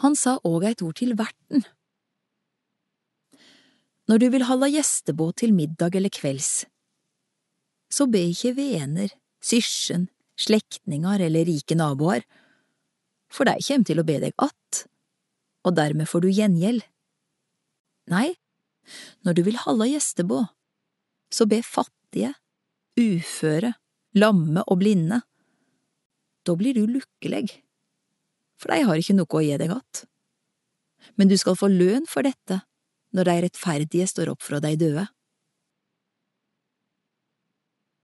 Han sa òg eit ord til verten. Når du vil halda gjestebåt til middag eller kvelds, så be ikkje vener, syssen, slektningar eller rike naboar, for dei kjem til å be deg att, og dermed får du gjengjeld. Nei, når du vil halda gjestebå, så be fattige, uføre, lamme og blinde. Da blir du lukkeleg, for de har ikke noe å gi deg att. Men du skal få løn for dette når de rettferdige står opp fra de døde.